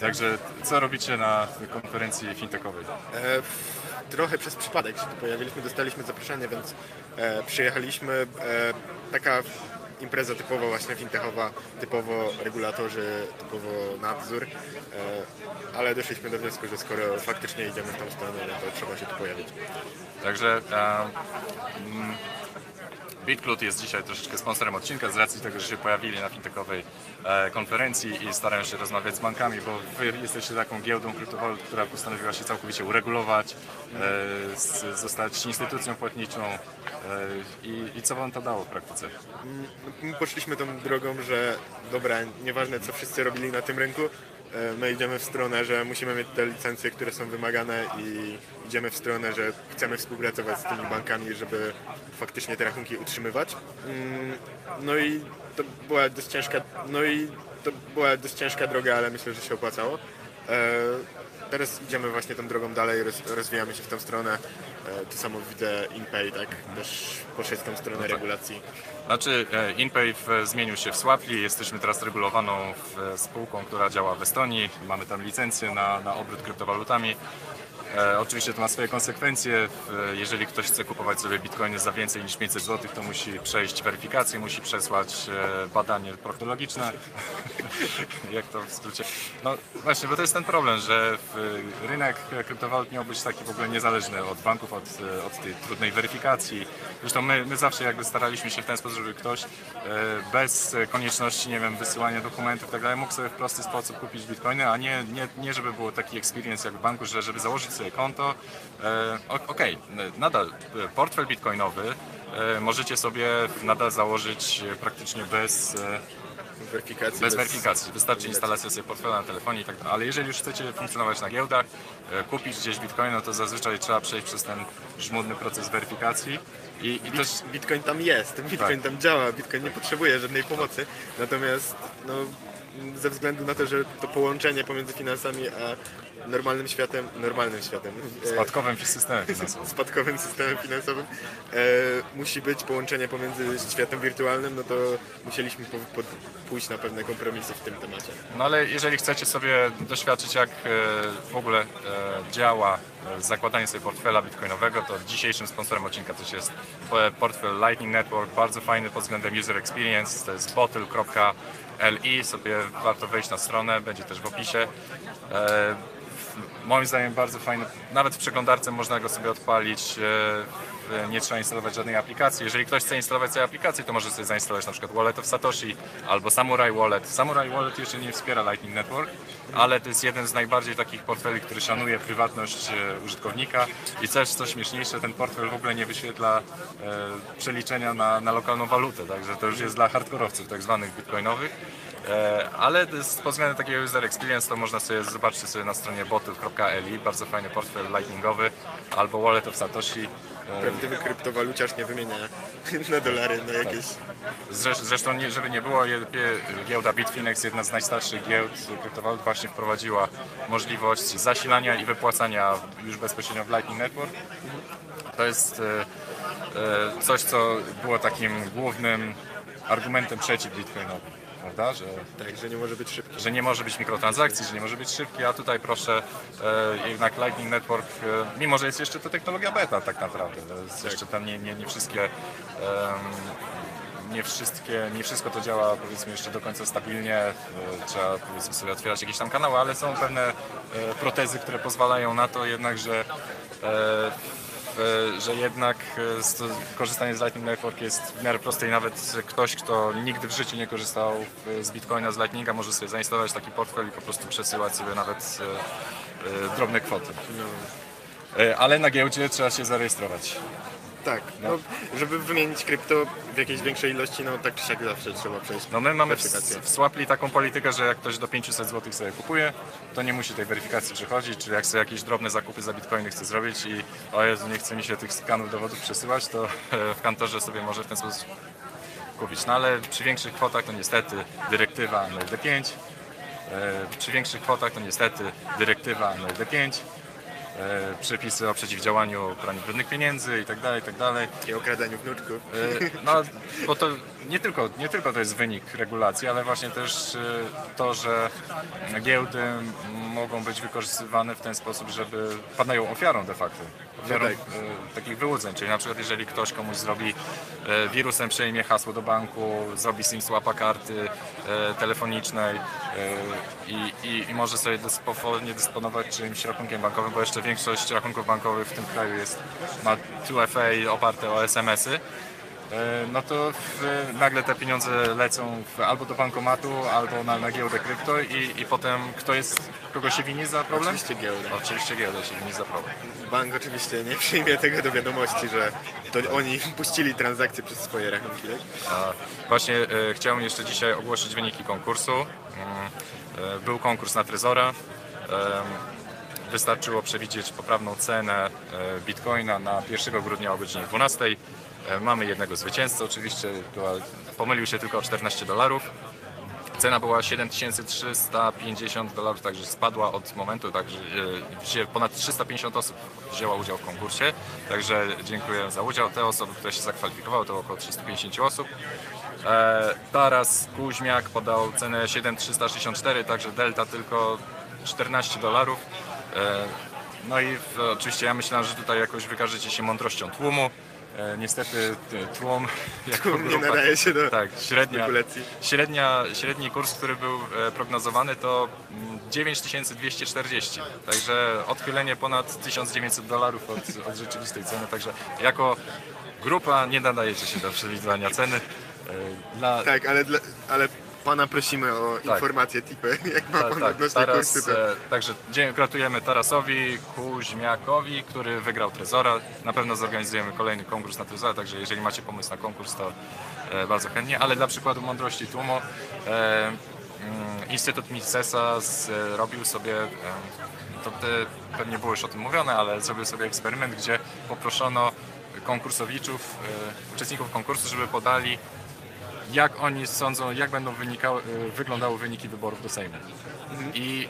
Także co robicie na konferencji fintechowej? E, trochę przez przypadek się tu pojawiliśmy, dostaliśmy zaproszenie, więc e, przyjechaliśmy. E, taka impreza typowo właśnie fintechowa, typowo regulatorzy, typowo nadzór, e, ale doszliśmy do wniosku, że skoro faktycznie idziemy w tą stronę, no to trzeba się tu pojawić. Także e, mm, BitCloud jest dzisiaj troszeczkę sponsorem odcinka z racji tego, że się pojawili na fintechowej e, konferencji i starają się rozmawiać z bankami, bo wy jesteście taką giełdą kryptowalut, która postanowiła się całkowicie uregulować, e, zostać instytucją płatniczą e, i, i co wam to dało w praktyce? My poszliśmy tą drogą, że dobra, nieważne co wszyscy robili na tym rynku, my idziemy w stronę, że musimy mieć te licencje, które są wymagane i idziemy w stronę, że chcemy współpracować z tymi bankami, żeby faktycznie te rachunki utrzymywać. Mm, No i to była dość ciężka, no i to była dość ciężka droga, ale myślę, że się opłacało. E, Teraz idziemy właśnie tą drogą dalej, roz, rozwijamy się w tą stronę. E, To samo widzę InPay, tak? Też poszedł w tą stronę regulacji. Znaczy, e, InPay w, zmienił się w Swapli, jesteśmy teraz regulowaną spółką, która działa w Estonii, mamy tam licencję na, na obrót kryptowalutami. E, oczywiście to ma swoje konsekwencje. Jeżeli ktoś chce kupować sobie bitcoiny za więcej niż 500 zł, to musi przejść weryfikację, musi przesłać e, badanie proktologiczne. Jak to w skrócie? No właśnie, bo to jest ten problem, że rynek kryptowalut miał być taki w ogóle niezależny od banków, od, e, od tej trudnej weryfikacji. Zresztą my, my zawsze jakby staraliśmy się w ten sposób, żeby ktoś bez konieczności, nie wiem, wysyłania dokumentów i tak dalej, mógł sobie w prosty sposób kupić bitcoiny, a nie, nie, nie żeby było taki experience jak w banku, że żeby założyć sobie konto, e, okej, n- nadal e, portfel bitcoinowy e, możecie sobie nadal założyć praktycznie bez, Weryfikacji. bez weryfikacji. Wystarczy instalacja sobie portfela na telefonie i tak dalej. Ale jeżeli już chcecie funkcjonować na giełdach, kupić gdzieś bitcoin, no to zazwyczaj trzeba przejść przez ten żmudny proces weryfikacji. I, i też Bitcoin tam jest, Bitcoin tam działa, Bitcoin nie potrzebuje żadnej pomocy. Natomiast no, ze względu na to, że to połączenie pomiędzy finansami a normalnym światem, normalnym światem, e, spadkowym systemem finansowym. spadkowym systemem finansowym e, musi być połączenie pomiędzy światem wirtualnym, no to musieliśmy po, po, pójść na pewne kompromisy w tym temacie. No ale jeżeli chcecie sobie doświadczyć jak e, w ogóle e, działa zakładanie sobie portfela bitcoinowego, to dzisiejszym sponsorem odcinka też jest portfel Lightning Network, bardzo fajny pod względem user experience, to jest bottle.li, sobie warto wejść na stronę, będzie też w opisie. Moim zdaniem bardzo fajny, nawet w przeglądarce można go sobie odpalić, e, nie trzeba instalować żadnej aplikacji. Jeżeli ktoś chce instalować sobie aplikację, to może sobie zainstalować na przykład Wallet of Satoshi albo Samurai Wallet. Samurai Wallet jeszcze nie wspiera Lightning Network, ale to jest jeden z najbardziej takich portfeli, który szanuje prywatność e, użytkownika i też co śmieszniejsze, ten portfel w ogóle nie wyświetla e, przeliczenia na, na lokalną walutę, także to już jest dla hardkorowców tak zwanych bitcoinowych. E, Ale z pod względem takiego user experience to można sobie zobaczyć sobie na stronie botyl.li, bardzo fajny portfel lightningowy, albo Wallet of Satoshi. E, Prawdziwy kryptowaluciarz nie wymienia na dolary, na jakieś... Zresz- Zresztą, nie, żeby nie było, giełda Bitfinex, jedna z najstarszych giełd kryptowalut, właśnie wprowadziła możliwość zasilania i wypłacania już bezpośrednio w Lightning Network. To jest e, coś, co było takim głównym argumentem przeciw Bitcoinowi, prawda? Że Tak, że nie może być szybki. że nie może być mikrotransakcji, że nie może być szybki, a tutaj proszę e, jednak Lightning Network, e, mimo że jest jeszcze to technologia beta tak naprawdę, to jest jeszcze tam nie, nie, nie wszystkie em, nie wszystkie, nie wszystko to działa powiedzmy jeszcze do końca stabilnie, e, trzeba powiedzmy sobie otwierać jakieś tam kanały, ale są pewne e, protezy, które pozwalają na to jednak, że e, e, że jednak e, korzystanie z Lightning Network jest w miarę proste i nawet ktoś, kto nigdy w życiu nie korzystał e, z Bitcoina, z Lightninga, może sobie zainstalować taki portfel i po prostu przesyłać sobie nawet e, e, drobne kwoty. E, Ale na giełdzie trzeba się zarejestrować. Tak, no, żeby wymienić krypto w jakiejś większej ilości, no tak czy siak zawsze trzeba przejść No my mamy w, Swapli taką politykę, że jak ktoś do 500 zł sobie kupuje, to nie musi tej weryfikacji przechodzić, czy jak sobie jakieś drobne zakupy za bitcoiny chce zrobić i o Jezu, nie chce mi się tych skanów dowodów przesyłać, to e, w kantorze sobie może w ten sposób kupić. No ale przy większych kwotach to niestety dyrektywa NLD5, e, przy większych kwotach to niestety dyrektywa NLD5, e, przepisy o przeciwdziałaniu praniu brudnych pieniędzy i tak dalej, i tak dalej. I okradaniu wnuczków. E, No, bo to nie tylko, nie tylko to jest wynik regulacji, ale właśnie też e, to, że giełdy mogą być wykorzystywane w ten sposób, żeby padają ofiarą de facto. E, takich wyłudzeń, czyli na przykład jeżeli ktoś komuś zrobi e, wirusem, przejmie hasło do banku, zrobi SIM swapa karty e, telefonicznej i, i, i może sobie dyspo- dysponować czymś rachunkiem bankowym, bo jeszcze większość rachunków bankowych w tym kraju jest, ma 2FA oparte o SMS-y. E, no to w, nagle te pieniądze lecą w, albo do bankomatu, albo na, na giełdę krypto i, i potem kto jest, kogo się wini za problem? Oczywiście giełda. Oczywiście giełda się wini za problem. Bank oczywiście nie przyjmie tego do wiadomości, że to oni puścili transakcje przez swoje rachunki. Tak? A Właśnie e, chciałem jeszcze dzisiaj ogłosić wyniki konkursu. Mm, e, Był konkurs na Trezora. Em, Wystarczyło przewidzieć poprawną cenę e, bitcoina na 1 grudnia o godzinie 12. E, Mamy jednego zwycięzcę, oczywiście pomylił się tylko o 14 dolarów. Cena była 7350 dolarów, także spadła od momentu, także e, ponad 350 osób wzięło udział w konkursie, także dziękuję za udział. Te osoby, które się zakwalifikowały, to około 350 osób. E, Taras Kuźmiak podał cenę 7364, także delta tylko 14 dolarów. No i oczywiście ja myślałem, że tutaj jakoś wykażecie się mądrością tłumu. E, Niestety t- tłum jako Tłum nie grupa, nadaje się do tak, średnia, średnia, średni kurs, który był e, prognozowany to mm, 9240, także odchylenie ponad 1900 dolarów od, od rzeczywistej ceny, także jako grupa nie nadajecie się do przewidywania ceny. E, Dla, Tak, ale, dla, ale pana prosimy o Tak. informacje, tipy, jak ma tak, pan tak, odnośnie Taras. To... e, także gratulujemy Tarasowi Kuźmiakowi, który wygrał Trezora. Na pewno zorganizujemy kolejny konkurs na Trezora, także jeżeli macie pomysł na konkurs, to e, bardzo chętnie. Ale dla przykładu mądrości tłumu, e, mm, Instytut Misesa zrobił sobie, e, to te, pewnie było już o tym mówione, ale zrobił sobie eksperyment, gdzie poproszono konkursowiczów, uczestników konkursu, żeby podali jak oni sądzą, jak będą wynikały, wyglądały wyniki wyborów do Sejmu. I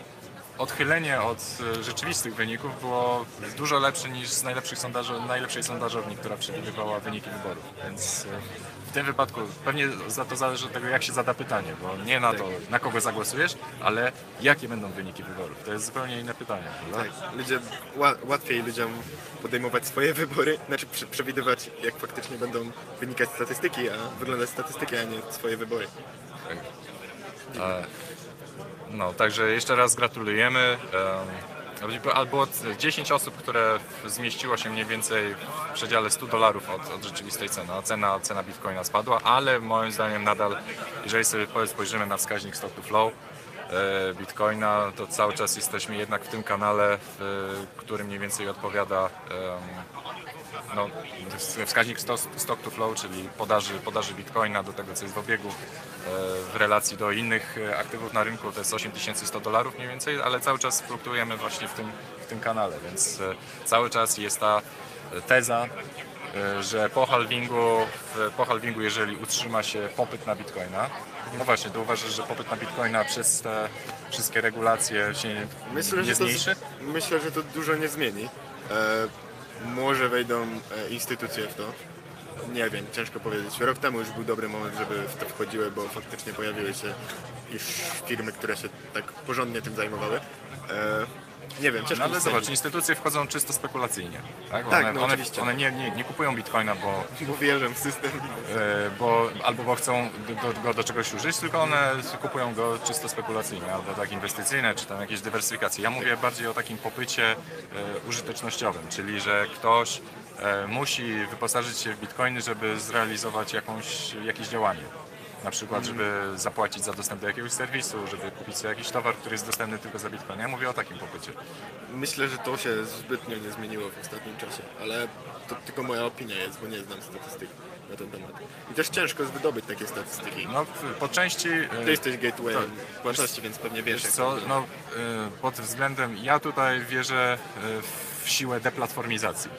odchylenie od y, rzeczywistych wyników było dużo lepsze niż z najlepszych sondażo, najlepszej sondażowni, która przewidywała wyniki wyborów. Więc y, w tym wypadku pewnie za to zależy od tego, jak się zada pytanie, bo nie na to, na kogo zagłosujesz, ale jakie będą wyniki wyborów. To jest zupełnie inne pytanie. Tak, ludzie, ła, łatwiej ludziom podejmować swoje wybory, znaczy prze, przewidywać jak faktycznie będą wynikać statystyki, a wyglądać statystyki, a nie swoje wybory. E, No, także jeszcze raz gratulujemy. Albo 10 osób, które zmieściło się mniej więcej w przedziale 100 dolarów od, od rzeczywistej ceny. Cena, cena bitcoina spadła, ale moim zdaniem nadal, jeżeli sobie spojrzymy na wskaźnik stock to flow e, bitcoina, to cały czas jesteśmy jednak w tym kanale, w którym mniej więcej odpowiada no, wskaźnik sto- stock to flow, czyli podaży, podaży bitcoina do tego, co jest w obiegu w relacji do innych e, aktywów na rynku, to jest 8100 dolarów mniej więcej, ale cały czas fluktuujemy właśnie w tym, w tym kanale, więc e, cały czas jest ta teza, e, że po halvingu, po halvingu, jeżeli utrzyma się popyt na bitcoina, no właśnie, to uważasz, że popyt na bitcoina przez te wszystkie regulacje się Myślę, nie że to, zmniejszy? myślę, że to dużo nie zmieni. E, może wejdą instytucje w to. Nie wiem, ciężko powiedzieć. Rok temu już był dobry moment, żeby w to wchodziły, bo faktycznie pojawiły się już firmy, które się tak porządnie tym zajmowały. E, nie wiem, ciężko No ale zobacz, instytucje wchodzą czysto spekulacyjnie. Tak, Tak, one, no one, one nie, nie, nie kupują bitcoina, bo, Bo wierzę w system. e, bo albo bo chcą do, do, go do czegoś użyć, tylko one kupują go czysto spekulacyjnie, albo tak inwestycyjne, czy tam jakieś dywersyfikacje. Ja mówię bardziej o takim popycie e, użytecznościowym, czyli że ktoś musi wyposażyć się w bitcoiny, żeby zrealizować jakąś, jakieś działanie. Na przykład, żeby zapłacić za dostęp do jakiegoś serwisu, żeby kupić sobie jakiś towar, który jest dostępny tylko za bitcoin. Ja mówię o takim popycie. Myślę, że to się zbytnio nie zmieniło w ostatnim czasie, ale to tylko moja opinia jest, bo nie znam statystyk na ten temat. I też ciężko wydobyć takie statystyki. No, po części. e, Ty jesteś gatewayem Tak. płatności, więc pewnie wiesz. Wiesz co, to no, y, pod względem, ja tutaj wierzę w siłę deplatformizacji.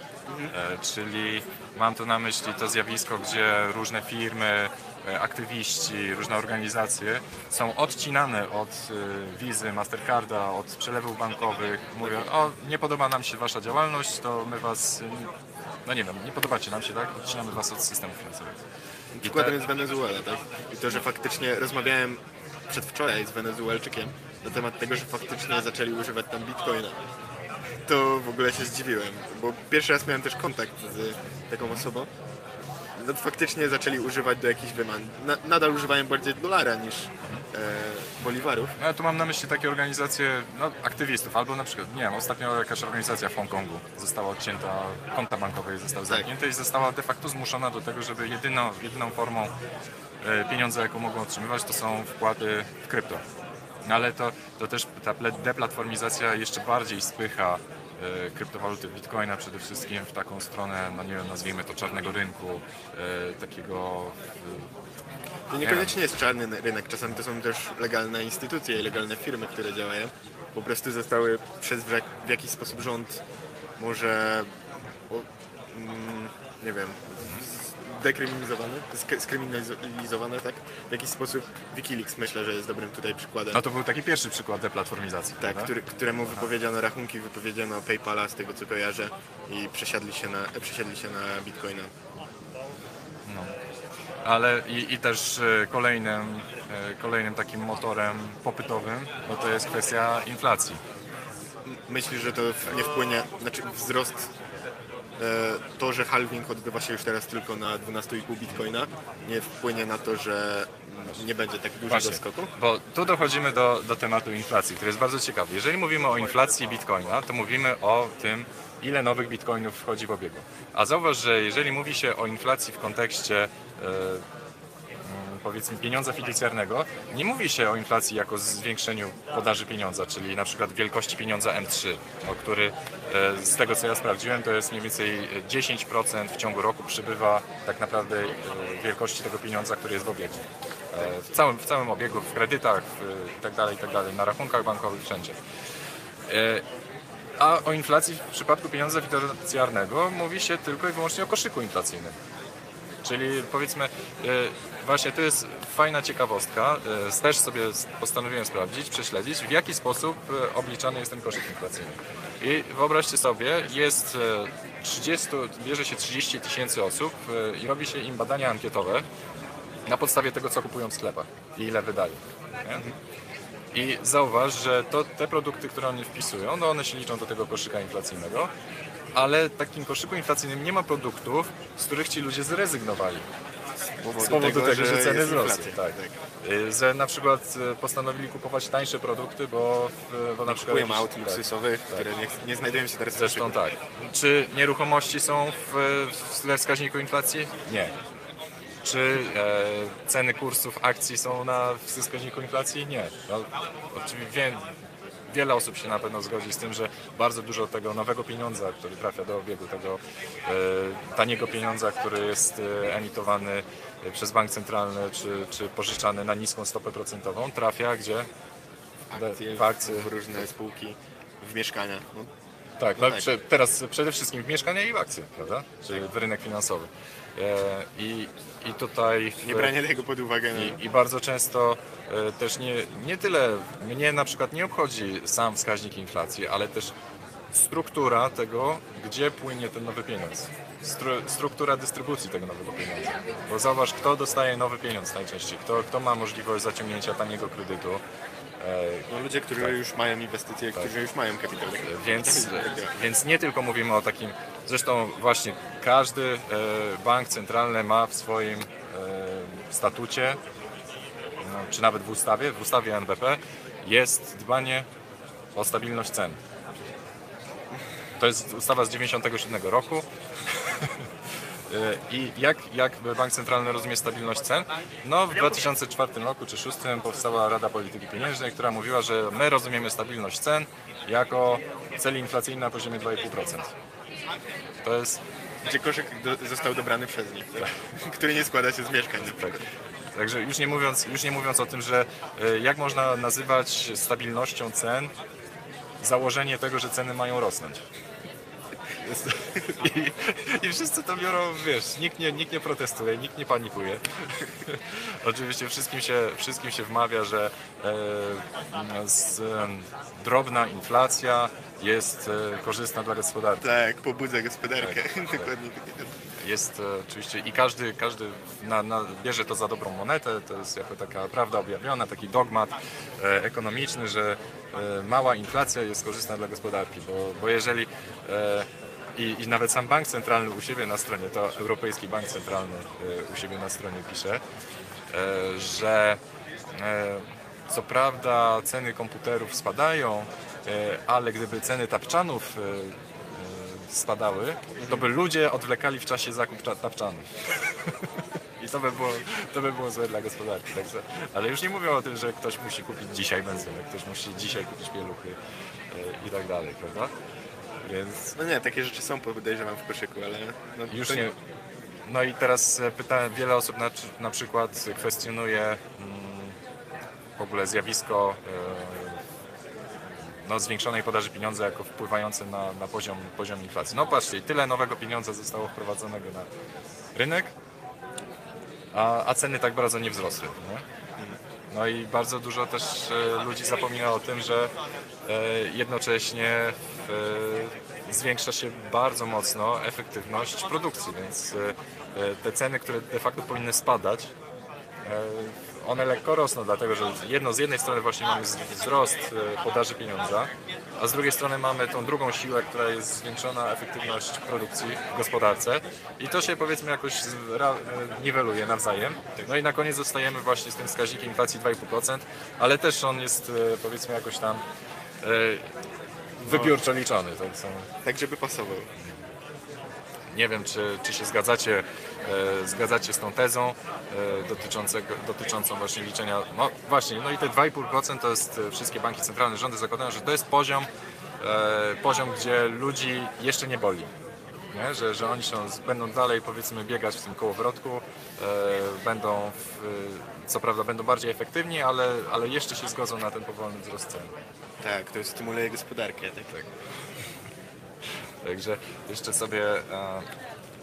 E, Czyli mam tu na myśli to zjawisko, gdzie różne firmy e, aktywiści, różne organizacje są odcinane od e, wizy, Mastercarda, od przelewów bankowych. Mówią, o nie podoba nam się wasza działalność, to my was, no nie wiem, nie podobacie nam się, tak? Odcinamy was od systemu finansowego. Przykładem jest Wenezuela, tak? I to, że faktycznie rozmawiałem przedwczoraj z Wenezuelczykiem na temat tego, że faktycznie zaczęli używać tam bitcoina. To w ogóle się zdziwiłem, bo pierwszy raz miałem też kontakt z taką osobą. No, faktycznie zaczęli używać do jakichś wyman. Na, nadal używają bardziej dolara niż e, boliwarów. No, ja tu mam na myśli takie organizacje no, aktywistów, albo na przykład, nie wiem, ostatnio jakaś organizacja w Hongkongu została odcięta, konta bankowe zostały Tak. zamknięte i została de facto zmuszona do tego, żeby jedyną, jedyną formą e, pieniądza, jaką mogą otrzymywać, to są wkłady w krypto. No, ale to, to też ta deplatformizacja jeszcze bardziej spycha kryptowaluty bitcoina przede wszystkim w taką stronę, no nie wiem, nazwijmy to czarnego rynku, e, takiego To niekoniecznie jest czarny rynek, czasami to są też legalne instytucje i legalne firmy, które działają. Po prostu zostały przez w jak- w jakiś sposób rząd może mm, nie wiem dekryminalizowane, sk- skryminalizowane, tak? W jakiś sposób Wikileaks myślę, że jest dobrym tutaj przykładem. No to był taki pierwszy przykład deplatformizacji. tak, który, któremu wypowiedziano rachunki, wypowiedziano PayPala z tego co kojarzę i przesiadli się na, przesiadli się na Bitcoina. Ale i, i też e, kolejnym, e, kolejnym takim motorem popytowym no to jest kwestia inflacji. Myślisz, że to nie wpłynie, znaczy wzrost, to, że halving odbywa się już teraz tylko na 12,5 bitcoina, nie wpłynie na to, że nie będzie tak dużego Właśnie, skoku? bo tu dochodzimy do, do tematu inflacji, który jest bardzo ciekawy. Jeżeli mówimy o inflacji bitcoina, to mówimy o tym, ile nowych bitcoinów wchodzi w obiegu. A zauważ, że jeżeli mówi się o inflacji w kontekście e, powiedzmy pieniądza fiducjarnego, nie mówi się o inflacji jako zwiększeniu podaży pieniądza, czyli na przykład wielkości pieniądza M3, o który e, z tego co ja sprawdziłem, to jest mniej więcej 10% w ciągu roku przybywa tak naprawdę e, wielkości tego pieniądza, który jest w obiegu. E, W całym, w całym obiegu, w kredytach w, i tak tak na rachunkach bankowych, wszędzie. A o inflacji w przypadku pieniądza fiducjarnego mówi się tylko i wyłącznie o koszyku inflacyjnym. Czyli powiedzmy, e, właśnie to jest fajna ciekawostka. e, Też sobie postanowiłem sprawdzić, prześledzić, w jaki sposób e, obliczany jest ten koszyk inflacyjny. I wyobraźcie sobie, jest e, 30, bierze się 30 tysięcy osób i robi się im badania ankietowe na podstawie tego, co kupują w sklepach i ile wydają. Nie? I zauważ, że to, te produkty, które oni wpisują, no one się liczą do tego koszyka inflacyjnego, ale w takim koszyku inflacyjnym nie ma produktów, z których ci ludzie zrezygnowali. Z powodu tego, że, ceny wzrosły. Tak. Y, Że na przykład y, postanowili kupować tańsze produkty, bo, w- bo na przykład. Jakiś- aut luksusowych, które nie, nie znajdują się teraz Zresztą tak. Czy nieruchomości są w, w wskaźniku inflacji? Nie. Czy e, ceny kursów akcji są na wskaźniku inflacji? Nie. No, oczywiście wie, wiele osób się na pewno zgodzi z tym, że bardzo dużo tego nowego pieniądza, który trafia do obiegu, tego e, taniego pieniądza, który jest e, emitowany e, przez bank centralny czy, czy pożyczany na niską stopę procentową, trafia gdzie? Akcje, w akcje. w różne spółki, w mieszkania. No, Tak, no tak. Prze, teraz przede wszystkim w mieszkania i w akcje, prawda? Czyli w rynek finansowy. E, I, I tutaj... nie branie tego pod uwagę. No. I, I bardzo często e, też nie, nie tyle, mnie na przykład nie obchodzi sam wskaźnik inflacji, ale też struktura tego, gdzie płynie ten nowy pieniądz. Stru, struktura dystrybucji tego nowego pieniądza. Bo zauważ, kto dostaje nowy pieniądz najczęściej, kto, kto ma możliwość zaciągnięcia taniego kredytu. E, No, ludzie, którzy już mają inwestycje, którzy już mają kapitał. Więc, Tak, tak. więc nie tylko mówimy o takim, zresztą właśnie każdy e, bank centralny ma w swoim e, statucie, no, czy nawet w ustawie, w ustawie NBP jest dbanie o stabilność cen. To jest ustawa z 97 roku. E, I jak, jak Bank Centralny rozumie stabilność cen? No w 2004 roku czy 2006 powstała Rada Polityki Pieniężnej, która mówiła, że my rozumiemy stabilność cen jako cel inflacyjny na poziomie 2,5%. To jest Gdzie koszyk do, został dobrany przez nich, tak? który nie składa się z mieszkań. na przykład. Także już nie mówiąc, już nie mówiąc o tym, że e, jak można nazywać stabilnością cen założenie tego, że ceny mają rosnąć. I, I wszyscy to biorą, wiesz, nikt nie, nikt nie protestuje, nikt nie panikuje. Oczywiście wszystkim się, wszystkim się wmawia, że e, z, e, drobna inflacja jest e, korzystna dla gospodarki. tak, pobudza gospodarkę. Tak, tak. Dokładnie tak. Jest e, oczywiście i każdy, każdy na, na, bierze to za dobrą monetę, to jest jako taka prawda objawiona, taki dogmat e, ekonomiczny, że e, mała inflacja jest korzystna dla gospodarki, bo, bo jeżeli i, i nawet sam bank centralny u siebie na stronie, to Europejski Bank Centralny e, u siebie na stronie pisze, e, że e, co prawda ceny komputerów spadają, e, ale gdyby ceny tapczanów spadały, to by ludzie odwlekali w czasie zakup cza- tapczanów. I to by, było, to by było złe dla gospodarki. Także, ale już nie mówię o tym, że ktoś musi kupić dzisiaj benzynę, ktoś musi dzisiaj kupić pieluchy i tak dalej, prawda? Więc No nie, takie rzeczy są podejrzewam w koszyku, ale no, już to nie. No i teraz e, pyta, wiele osób na, na przykład kwestionuje mm, w ogóle zjawisko e, no, zwiększonej podaży pieniądza jako wpływające na, na poziom, poziom inflacji. No patrzcie, tyle nowego pieniądza zostało wprowadzonego na rynek, a, a ceny tak bardzo nie wzrosły. Nie? No i bardzo dużo też e, ludzi zapomina o tym, że jednocześnie zwiększa się bardzo mocno efektywność produkcji, więc e, e, te ceny, które de facto powinny spadać, e, one lekko rosną, dlatego że jedno, z jednej strony właśnie mamy wzrost e, podaży pieniądza, a z drugiej strony mamy tą drugą siłę, która jest zwiększona efektywność produkcji w gospodarce i to się powiedzmy jakoś e, niweluje nawzajem. No i na koniec zostajemy właśnie z tym wskaźnikiem inflacji 2,5%, ale też on jest e, powiedzmy jakoś tam e, wybiórczo liczony. Tak są tak żeby pasował. nie wiem, czy, czy się zgadzacie, e, zgadzacie z tą tezą e, dotyczącą właśnie liczenia. No właśnie, no i te 2,5% to jest e, wszystkie banki centralne, rządy zakładają, że to jest poziom, e, poziom gdzie ludzi jeszcze nie boli. Nie? Że, że oni będą dalej powiedzmy biegać w tym kołowrotku, e, będą w, co prawda będą bardziej efektywni, ale, ale jeszcze się zgodzą na ten powolny wzrost cen. Tak, to stymuluje gospodarkę. Tak. Tak. Także jeszcze sobie e,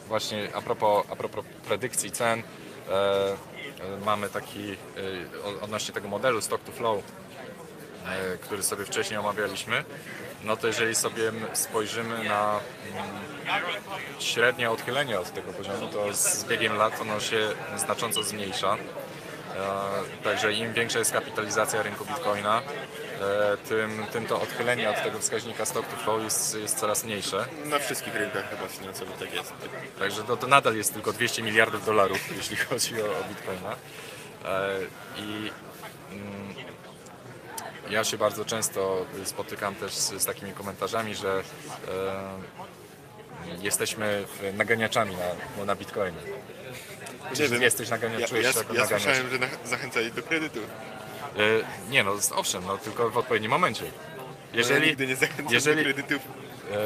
właśnie a propos, a propos predykcji cen e, e, mamy taki e, odnośnie tego modelu stock to flow, e, który sobie wcześniej omawialiśmy. No to jeżeli sobie spojrzymy na mm, średnie odchylenie od tego poziomu, to z biegiem lat ono się znacząco zmniejsza. E, Także im większa jest kapitalizacja rynku bitcoina, e, tym, tym to odchylenie od tego wskaźnika stock to flow jest, jest coraz mniejsze. Na wszystkich rynkach chyba finansowych tak jest. Także to, to nadal jest tylko 200 miliardów dolarów, jeśli chodzi o, o bitcoina. E, I mm, ja się bardzo często spotykam też z, z takimi komentarzami, że e, jesteśmy w- naganiaczami na, no, na bitcoinie. Wiem. jesteś naganiacz, Ja, ja, ja naganiacz? słyszałem, że na, zachęcali do kredytu. E, Nie no, owszem, no, tylko w odpowiednim momencie. Ja Jeżeli, nigdy nie zachęcam jeżeli- do kredytów e,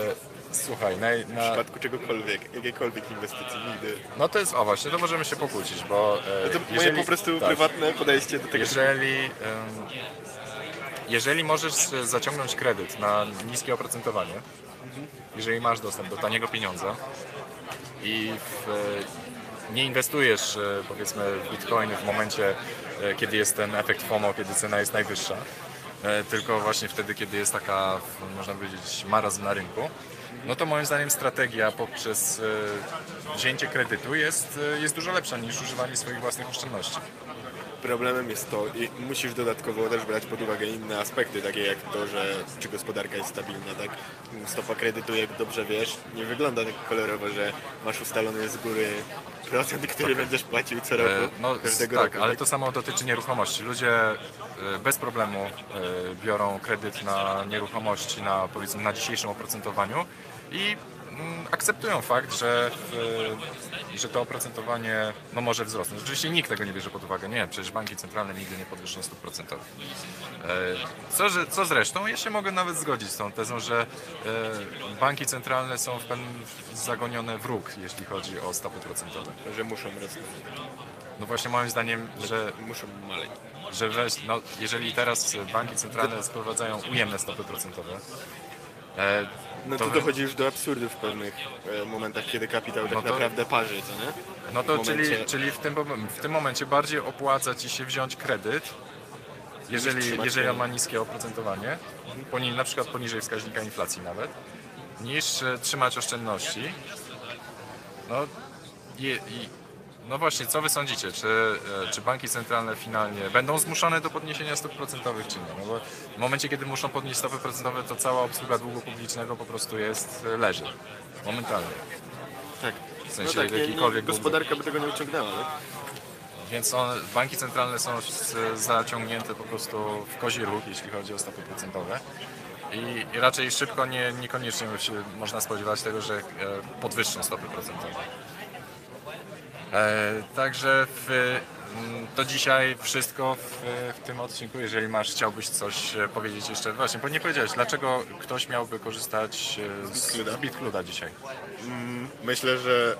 słuchaj, na, w na, przypadku czegokolwiek, jakiejkolwiek inwestycji, nigdy. no to jest, o właśnie, to możemy się pokłócić, bo e, To jeżeli, moje po prostu tak, prywatne podejście do tego. jeżeli, jeżeli możesz e, zaciągnąć kredyt na niskie oprocentowanie, jeżeli masz dostęp do taniego pieniądza i w, e, nie inwestujesz e, powiedzmy w bitcoiny w momencie, kiedy jest ten efekt FOMO, kiedy cena jest najwyższa, tylko właśnie wtedy, kiedy jest taka, można powiedzieć, marazm na rynku, no to moim zdaniem strategia poprzez wzięcie kredytu jest, jest dużo lepsza niż używanie swoich własnych oszczędności. Problemem jest to, i musisz dodatkowo też brać pod uwagę inne aspekty, takie jak to, że czy gospodarka jest stabilna, tak? Stopa kredytu, jak dobrze wiesz, nie wygląda tak kolorowo, że masz ustalony z góry procent, który będziesz płacił co roku, E, No każdego tak, roku. ale to samo dotyczy nieruchomości. Ludzie e, bez problemu e, biorą kredyt na nieruchomości na powiedzmy na dzisiejszym oprocentowaniu i akceptują fakt, że, e, że to oprocentowanie no, może wzrosnąć. Oczywiście nikt tego nie bierze pod uwagę. Nie, przecież banki centralne nigdy nie podwyższą stóp procentowych. E, Co, że, co zresztą, ja się mogę nawet zgodzić z tą tezą, że e, banki centralne są w pewnym zagonione w róg, jeśli chodzi o stopy procentowe. Że muszą rosnąć, No właśnie moim zdaniem, że, muszą maleć. że weź, no, jeżeli teraz banki centralne sprowadzają ujemne stopy procentowe, E, No to tu wy- dochodzi już do absurdów w pewnych e, momentach, kiedy kapitał tak No to- naprawdę parzy, co nie? No to w momencie- czyli, czyli w, tym, w tym momencie bardziej opłaca Ci się wziąć kredyt, jeżeli, trzymać jeżeli on ma niskie oprocentowanie, poni, na przykład poniżej wskaźnika inflacji nawet, niż e, trzymać oszczędności. No, i, i, no właśnie, co Wy sądzicie? Czy, e, czy banki centralne finalnie będą zmuszone do podniesienia stóp procentowych, czy nie? No bo w momencie, kiedy muszą podnieść stopy procentowe, to cała obsługa długu publicznego po prostu jest, e, leży. Momentalnie. Tak. W sensie no tak, jakikolwiek gospodarka by tego nie uciągnęła, tak? Więc on, banki centralne są zaciągnięte po prostu w kozi róg, jeśli chodzi o stopy procentowe. I, i raczej szybko nie, niekoniecznie się można spodziewać tego, że e, podwyższą stopy procentowe. E, także w, mm, to dzisiaj wszystko w, w tym odcinku. Jeżeli masz, chciałbyś coś e, powiedzieć jeszcze. Właśnie, bo nie powiedziałeś, dlaczego ktoś miałby korzystać e, z, BitCluda. z BitCluda dzisiaj? Myślę, że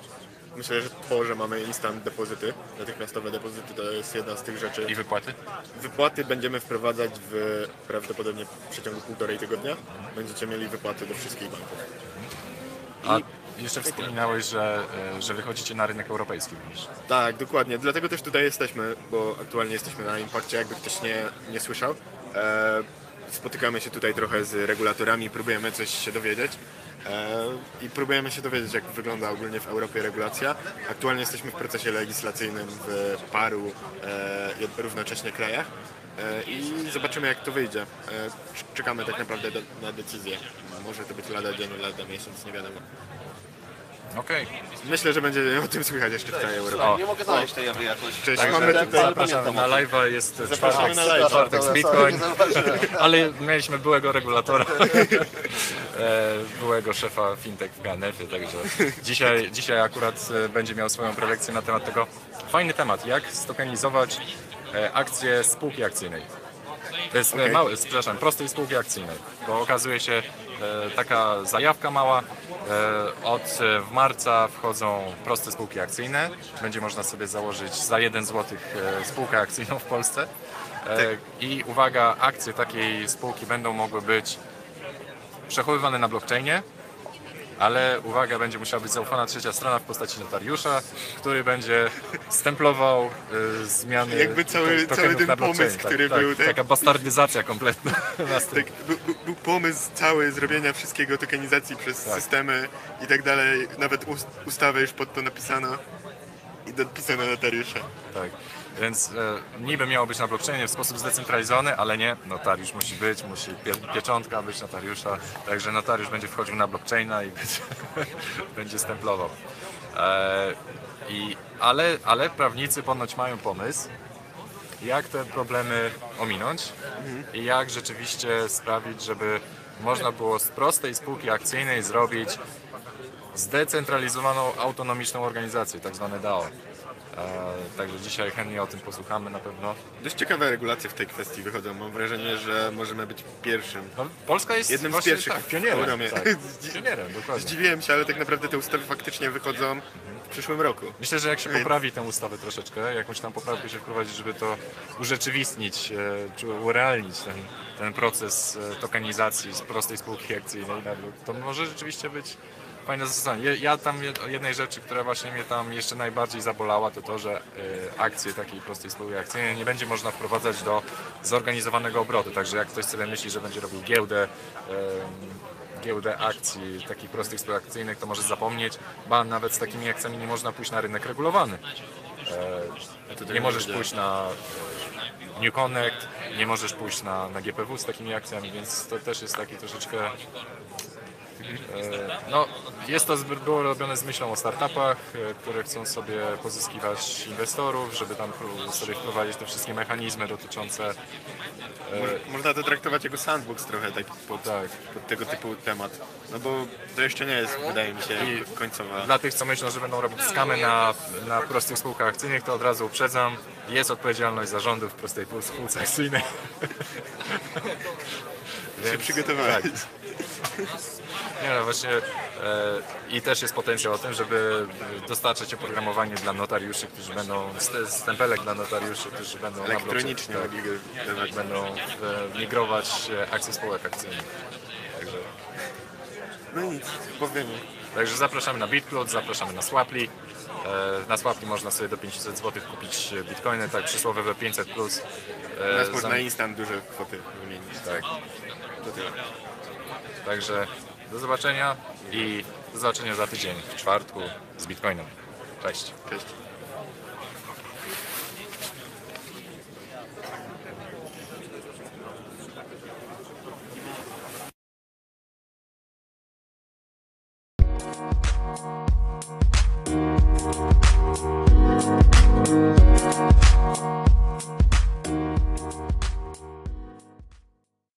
myślę, że to, że mamy instant depozyty, natychmiastowe depozyty, to jest jedna z tych rzeczy. I wypłaty? Wypłaty będziemy wprowadzać w prawdopodobnie w przeciągu półtorej tygodnia. Będziecie mieli wypłaty do wszystkich banków. A jeszcze wspominałeś, że, e, że wychodzicie na rynek europejski również. Tak, dokładnie. Dlatego też tutaj jesteśmy, bo aktualnie jesteśmy na Impakcie, jakby ktoś nie, nie słyszał. E, spotykamy się tutaj trochę z regulatorami, próbujemy coś się dowiedzieć. E, I próbujemy się dowiedzieć, jak wygląda ogólnie w Europie regulacja. Aktualnie jesteśmy w procesie legislacyjnym w paru równocześnie krajach. E, I zobaczymy, jak to wyjdzie. E, cz- Czekamy tak naprawdę do, na decyzję. Może to być lada dzień, lada miesiąc, nie wiadomo. Okej. Myślę, że będzie o tym słychać jeszcze w całej Europie. O, Nie mogę znaleźć tej jakoś. Cześć, Także mamy tutaj... zapraszamy na live'a, jest czwartek, na live'a. czwartek z Bitcoin, ale mieliśmy byłego regulatora, e, byłego szefa fintech w Ganefie, także dzisiaj, dzisiaj akurat e, będzie miał swoją prelekcję na temat tego. Fajny temat, jak stokenizować akcje spółki akcyjnej. To jest okay. mały, przepraszam, prostej spółki akcyjnej, bo okazuje się e, taka zajawka mała. E, od e, w marca wchodzą proste spółki akcyjne. Będzie można sobie założyć za 1 zł e, spółkę akcyjną w Polsce. E, I uwaga, akcje takiej spółki będą mogły być przechowywane na blockchainie, ale uwaga, będzie musiała być zaufana trzecia strona w postaci notariusza, który będzie stemplował y, zmiany Jakby cały- to- cały ten pomysł, który był, tak? Taka bastardyzacja kompletna. Tak, był, był- pomysł cały zrobienia wszystkiego, tokenizacji przez Tak. systemy i tak dalej. Nawet ust, ustawę już pod to napisano i dopisano notariusze. tak. Więc e, niby miało być na blockchainie w sposób zdecentralizowany, ale nie, notariusz musi być, musi pie, pieczątka być notariusza, także notariusz będzie wchodził na blockchaina i będzie, będzie stemplował. E, i, ale, ale prawnicy ponoć mają pomysł, jak te problemy ominąć i jak rzeczywiście sprawić, żeby można było z prostej spółki akcyjnej zrobić zdecentralizowaną, autonomiczną organizację, tak zwane DAO. E, także dzisiaj chętnie o tym posłuchamy na pewno. Dość ciekawe regulacje w tej kwestii wychodzą. Mam wrażenie, że możemy być pierwszym. No, Polska jest Jednym z pierwszych tak, pionierem. Europie. Tak, pionierem, dokładnie. Zdziwiłem się, ale tak naprawdę te ustawy faktycznie wychodzą w przyszłym roku. Myślę, że jak się poprawi tę ustawę troszeczkę, jakąś tam poprawkę się wprowadzi, żeby to urzeczywistnić, e, czy urealnić ten, ten proces e, tokenizacji z prostej spółki akcyjnej, to może rzeczywiście być fajne zastosowanie. Ja- tam jednej rzeczy, która właśnie mnie tam jeszcze najbardziej zabolała, to to, że e, akcje takiej prostej spółki akcyjnej nie będzie można wprowadzać do zorganizowanego obrotu. Także jak ktoś sobie myśli, że będzie robił giełdę, giełdę akcji takich prostych spółek akcyjnych, to może zapomnieć, ba nawet z takimi akcjami nie można pójść na rynek regulowany. E, nie możesz pójść na e, New Connect, nie możesz pójść na, na GPW z takimi akcjami, więc to też jest taki troszeczkę No, jest to zbyt- było robione z myślą o startupach, e, które chcą sobie pozyskiwać inwestorów, żeby tam sobie wprowadzić te wszystkie mechanizmy dotyczące Mo- Można to traktować jako sandbox trochę tak pod, Tak. pod tego typu temat. No bo to jeszcze nie jest, wydaje mi się, I- końcowa. Dla tych, co myślą, że będą robić skamy na, na prostych spółkach akcyjnych, to od razu uprzedzam, jest odpowiedzialność zarządu w prostej pół- spółce akcyjnej. się przygotowałeś. Nie no, właśnie e, i też jest potencjał o tym, żeby dostarczać oprogramowanie dla notariuszy, którzy będą, st- stempelek dla notariuszy, którzy będą na Elektronicznie tak, tak, będą e, migrować e, akcje spółek akcyjnych. Także, No nic, powiem także zapraszamy na BitCloud, zapraszamy na Swapli. E, na Swapli można sobie do 500 zł kupić bitcoiny, tak przysłowie we 500 plus. Teraz można instant duże kwoty wymienić. tak. To tyle. Także do zobaczenia i do zobaczenia za tydzień w czwartku z Bitcoinem. Cześć. Cześć.